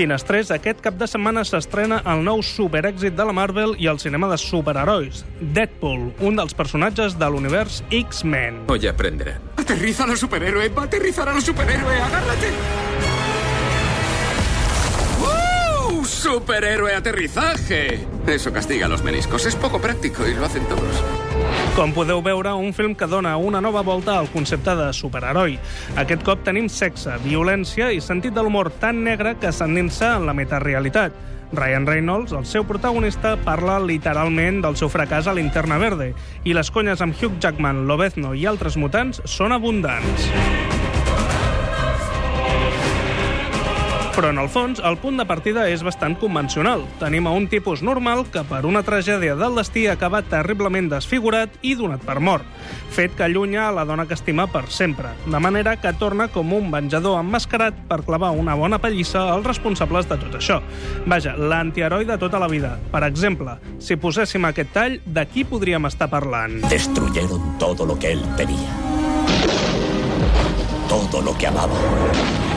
Finestrés, aquest cap de setmana s'estrena el nou superèxit de la Marvel i el cinema de superherois, Deadpool, un dels personatges de l'univers X-Men. Hoy aprenderán. Aterriza la superhéroe, va a aterrizar a la superhéroe, agárrate. ¡Uh! ¡Superhéroe aterrizaje! Eso castiga los meniscos. Es poco práctico y lo hacen todos. Com podeu veure, un film que dona una nova volta al concepte de superheroi. Aquest cop tenim sexe, violència i sentit de l'humor tan negre que s'endinsa en la metarealitat. Ryan Reynolds, el seu protagonista, parla literalment del seu fracàs a l'Interna Verde i les conyes amb Hugh Jackman, Lobezno i altres mutants són abundants. Però, en el fons, el punt de partida és bastant convencional. Tenim a un tipus normal que, per una tragèdia del destí, acaba terriblement desfigurat i donat per mort, fet que allunya a la dona que estima per sempre, de manera que torna com un venjador emmascarat per clavar una bona pallissa als responsables de tot això. Vaja, l'antiheroi de tota la vida. Per exemple, si poséssim aquest tall, de qui podríem estar parlant? Destruyeron todo lo que él tenía. Todo lo que amaba.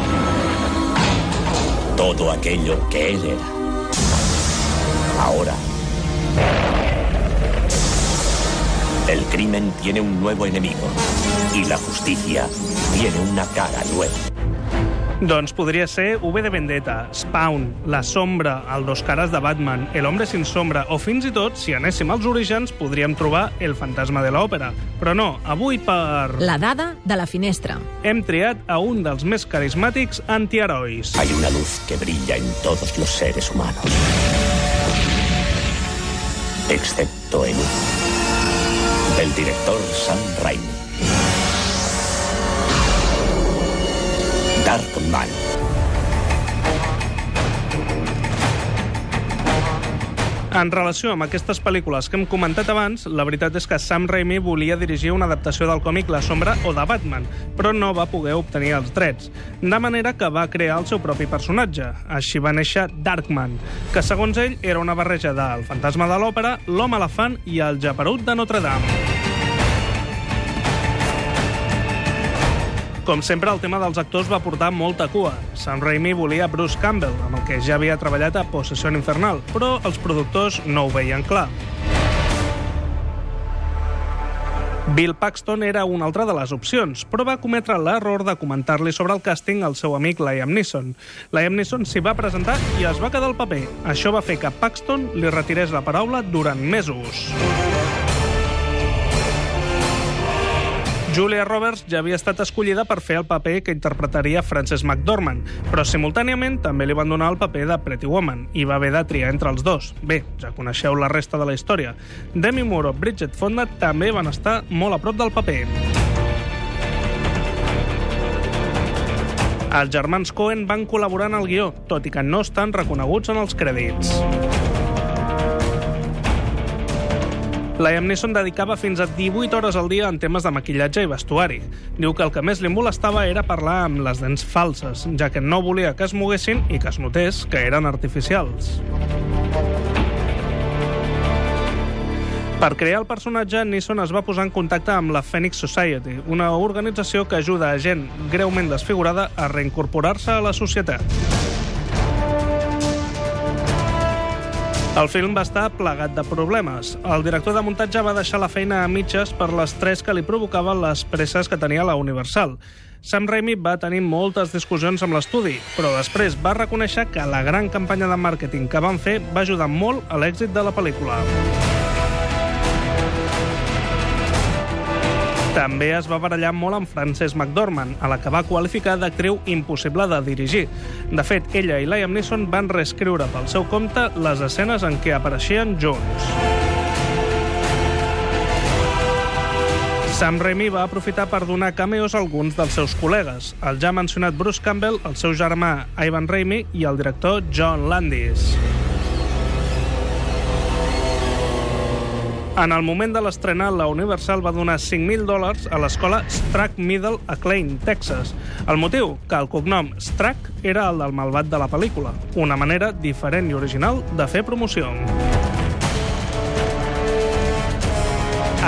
Todo aquello que él era. Ahora. El crimen tiene un nuevo enemigo. Y la justicia tiene una cara nueva. Doncs podria ser V de Vendetta, Spawn, La Sombra, el Dos Cares de Batman, El Hombre sin Sombra, o fins i tot, si anéssim als orígens, podríem trobar El Fantasma de l'Òpera. Però no, avui per... La dada de la finestra. Hem triat a un dels més carismàtics antiherois. Hay una luz que brilla en todos los seres humanos. Excepto en uno. Del director Sam Raimi. Darkman. En relació amb aquestes pel·lícules que hem comentat abans, la veritat és que Sam Raimi volia dirigir una adaptació del còmic La Sombra o de Batman, però no va poder obtenir els drets. De manera que va crear el seu propi personatge. Així va néixer Darkman, que segons ell era una barreja del fantasma de l'òpera, l'home elefant i el japerut de Notre Dame. Com sempre, el tema dels actors va portar molta cua. Sam Raimi volia Bruce Campbell, amb el que ja havia treballat a Possessió Infernal, però els productors no ho veien clar. Bill Paxton era una altra de les opcions, però va cometre l'error de comentar-li sobre el càsting al seu amic Liam Neeson. Liam Neeson s'hi va presentar i es va quedar al paper. Això va fer que Paxton li retirés la paraula durant mesos. Julia Roberts ja havia estat escollida per fer el paper que interpretaria Frances McDormand, però simultàniament també li van donar el paper de Pretty Woman i va haver de triar entre els dos. Bé, ja coneixeu la resta de la història. Demi Moore o Bridget Fonda també van estar molt a prop del paper. Els germans Cohen van col·laborar en el guió, tot i que no estan reconeguts en els crèdits. Liam Neeson dedicava fins a 18 hores al dia en temes de maquillatge i vestuari. Diu que el que més li molestava era parlar amb les dents falses, ja que no volia que es moguessin i que es notés que eren artificials. Per crear el personatge, Neeson es va posar en contacte amb la Phoenix Society, una organització que ajuda a gent greument desfigurada a reincorporar-se a la societat. El film va estar plegat de problemes. El director de muntatge va deixar la feina a mitges per l'estrès que li provocaven les presses que tenia la Universal. Sam Raimi va tenir moltes discussions amb l'estudi, però després va reconèixer que la gran campanya de màrqueting que van fer va ajudar molt a l'èxit de la pel·lícula. També es va barallar molt amb Frances McDormand, a la que va qualificar d'actriu impossible de dirigir. De fet, ella i Liam Neeson van reescriure pel seu compte les escenes en què apareixien junts. Sam Raimi va aprofitar per donar cameos a alguns dels seus col·legues, el ja mencionat Bruce Campbell, el seu germà Ivan Raimi i el director John Landis. En el moment de l'estrena, la Universal va donar 5.000 dòlars a l'escola Strack Middle a Klein, Texas. El motiu? Que el cognom Strack era el del malvat de la pel·lícula. Una manera diferent i original de fer promoció.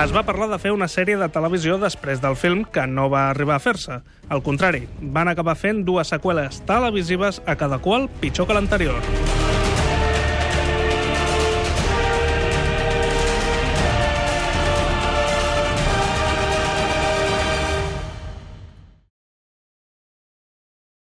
Es va parlar de fer una sèrie de televisió després del film que no va arribar a fer-se. Al contrari, van acabar fent dues seqüeles televisives a cada qual pitjor que l'anterior.